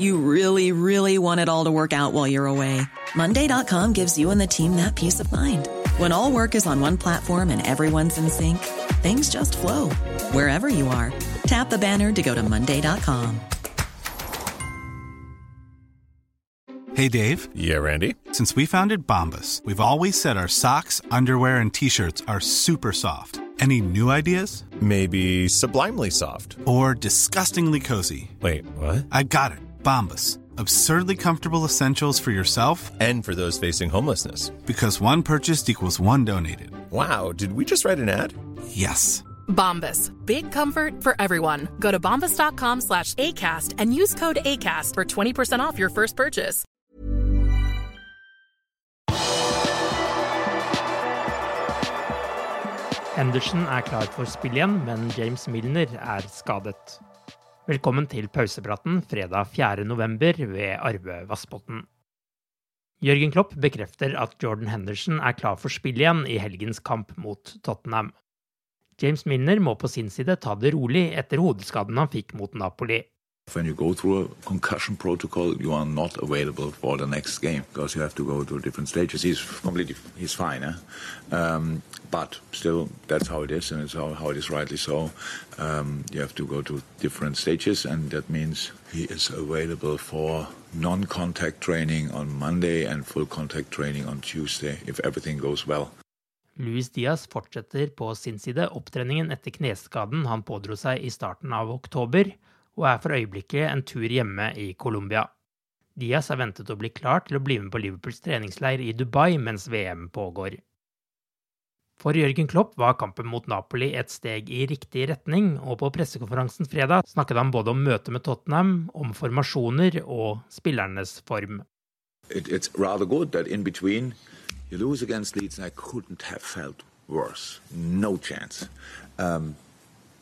You really, really want it all to work out while you're away. Monday.com gives you and the team that peace of mind. When all work is on one platform and everyone's in sync, things just flow wherever you are. Tap the banner to go to Monday.com. Hey, Dave. Yeah, Randy. Since we founded Bombas, we've always said our socks, underwear, and t shirts are super soft. Any new ideas? Maybe sublimely soft. Or disgustingly cozy. Wait, what? I got it. Bombas. Absurdly comfortable essentials for yourself and for those facing homelessness. Because one purchased equals one donated. Wow, did we just write an ad? Yes. Bombas. Big comfort for everyone. Go to bombas.com slash ACAST and use code ACAST for 20% off your first purchase. Henderson er klar for spill igjen, men James Milner er skadet. Velkommen til pausepraten fredag 4. november ved Arve Vassbotn. Jørgen Klopp bekrefter at Jordan Henderson er klar for spill igjen i helgens kamp mot Tottenham. James Milner må på sin side ta det rolig etter hodeskaden han fikk mot Napoli. When you go through a concussion protocol, you are not available for the next game because you have to go to different stages. He's completely, he's fine, eh? um, but still, that's how it is, and it's how, how it is rightly so. Um, you have to go to different stages, and that means he is available for non-contact training on Monday and full contact training on Tuesday if everything goes well. Luis Diaz fortsetter på sin side opptreningen etter kneskaden han pådro seg i starten av oktober, og er for øyeblikket en tur hjemme i Colombia. Diaz er ventet å bli klar til å bli med på Liverpools treningsleir i Dubai mens VM pågår. For Jørgen Klopp var kampen mot Napoli et steg i riktig retning, og på pressekonferansen fredag snakket han både om møtet med Tottenham, om formasjoner og spillernes form. It, it's rather good that in between you lose against Leeds, and I couldn't have felt worse. No chance. Um,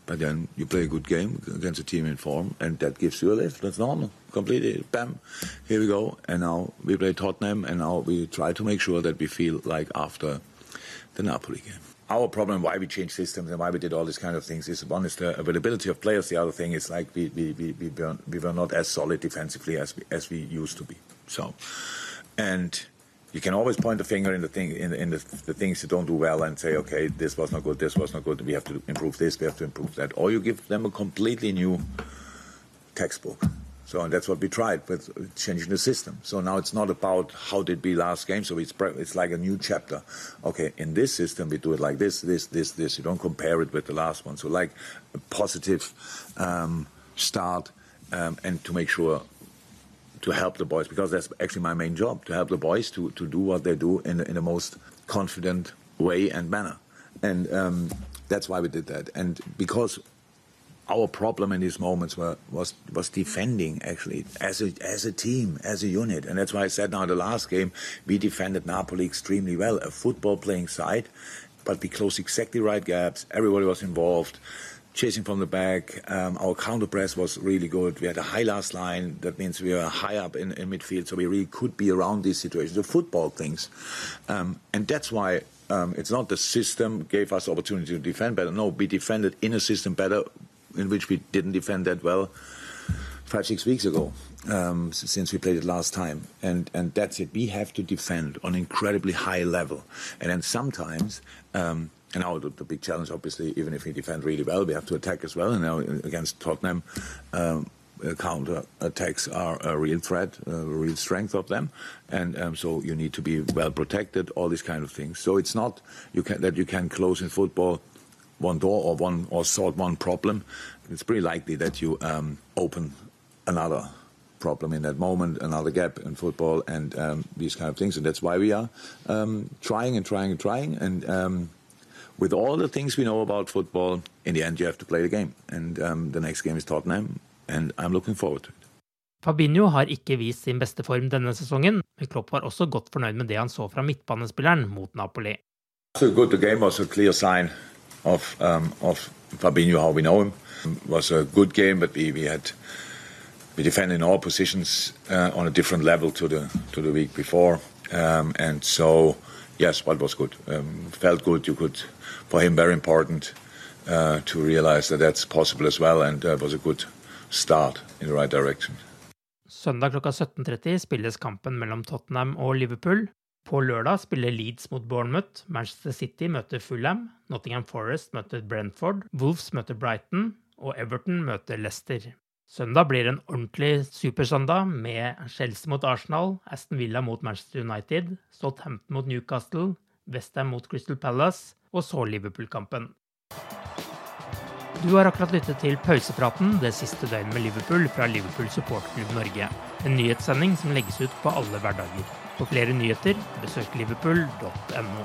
but then you play a good game against a team in form, and that gives you a lift. That's normal. Completely. Bam. Here we go. And now we play Tottenham, and now we try to make sure that we feel like after the Napoli game. Our problem, why we changed systems and why we did all these kind of things, is one is the availability of players. The other thing is like we we, we, we, were, we were not as solid defensively as we, as we used to be. So, and you can always point the finger in the thing in, in the, the, things you don't do well and say, okay, this was not good, this was not good. We have to improve this, we have to improve that. Or you give them a completely new textbook. So and that's what we tried with changing the system. So now it's not about how did we last game. So it's it's like a new chapter. Okay, in this system we do it like this, this, this, this. You don't compare it with the last one. So like a positive um, start um, and to make sure to help the boys because that's actually my main job to help the boys to, to do what they do in, in the most confident way and manner. And um, that's why we did that. And because our problem in these moments were, was was defending actually as a as a team as a unit and that's why I said now the last game we defended Napoli extremely well a football playing side but we closed exactly right gaps everybody was involved chasing from the back. Um, our counter press was really good. We had a high last line. That means we were high up in, in midfield, so we really could be around these situations, the football things. Um, and that's why um, it's not the system gave us opportunity to defend better. No, we defended in a system better in which we didn't defend that well five, six weeks ago. Um, since we played it last time. And and that's it. We have to defend on incredibly high level. And then sometimes um, and now the, the, big challenge, obviously, even if we defend really well, we have to attack as well. And now against Tottenham, um, uh, counter attacks are a real threat, a real strength of them, and um, so you need to be well protected. All these kind of things. So it's not you can, that you can close in football one door or one or solve one problem. It's pretty likely that you um, open another problem in that moment, another gap in football, and um, these kind of things. And that's why we are um, trying and trying and trying and um, with all the things we know about football, in the end, you have to play the game. And um, the next game is Tottenham, and I'm looking forward to it. Fabinho har ikke vist sin beste form denne sesongen, men Klopp var også godt fornøyd med det han så fra midtbanespilleren mot Napoli. So good. The game was a clear sign of um, of Fabinho, how we know him. It was a good game, but we, we had we defended in all positions uh, on a different level to the to the week before, um, and so yes, what was good. Um, felt good. You could for him very important uh, to realize that that's possible as well, and uh, was a good start in the right direction. Søndag klokka 17.30 spilles kampen mellom Tottenham og Liverpool. På lørdag spiller Leeds mot Bournemouth, Manchester City møter Fulham, Nottingham Forest møter Brentford, Wolves møter Brighton og Everton møter Leicester. Søndag blir en ordentlig supersøndag med Chelsea mot Arsenal, Aston Villa mot Manchester United, Southampton mot Newcastle, Westham mot Crystal Palace og så Liverpool-kampen. Du har akkurat lyttet til pausepraten det siste døgnet med Liverpool fra Liverpool Supportklubb Norge. En nyhetssending som legges ut på alle hverdager. For flere nyheter, besøk liverpool.no.